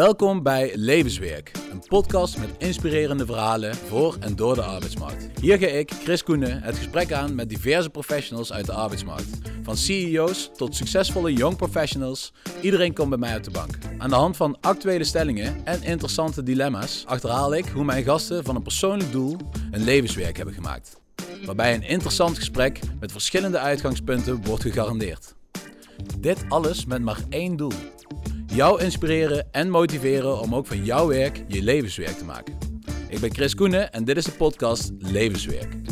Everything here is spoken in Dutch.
Welkom bij Levenswerk, een podcast met inspirerende verhalen voor en door de arbeidsmarkt. Hier ga ik, Chris Koenen, het gesprek aan met diverse professionals uit de arbeidsmarkt. Van CEO's tot succesvolle young professionals, iedereen komt bij mij uit de bank. Aan de hand van actuele stellingen en interessante dilemma's achterhaal ik hoe mijn gasten van een persoonlijk doel een levenswerk hebben gemaakt. Waarbij een interessant gesprek met verschillende uitgangspunten wordt gegarandeerd. Dit alles met maar één doel jou inspireren en motiveren om ook van jouw werk je levenswerk te maken. Ik ben Chris Koenen en dit is de podcast Levenswerk.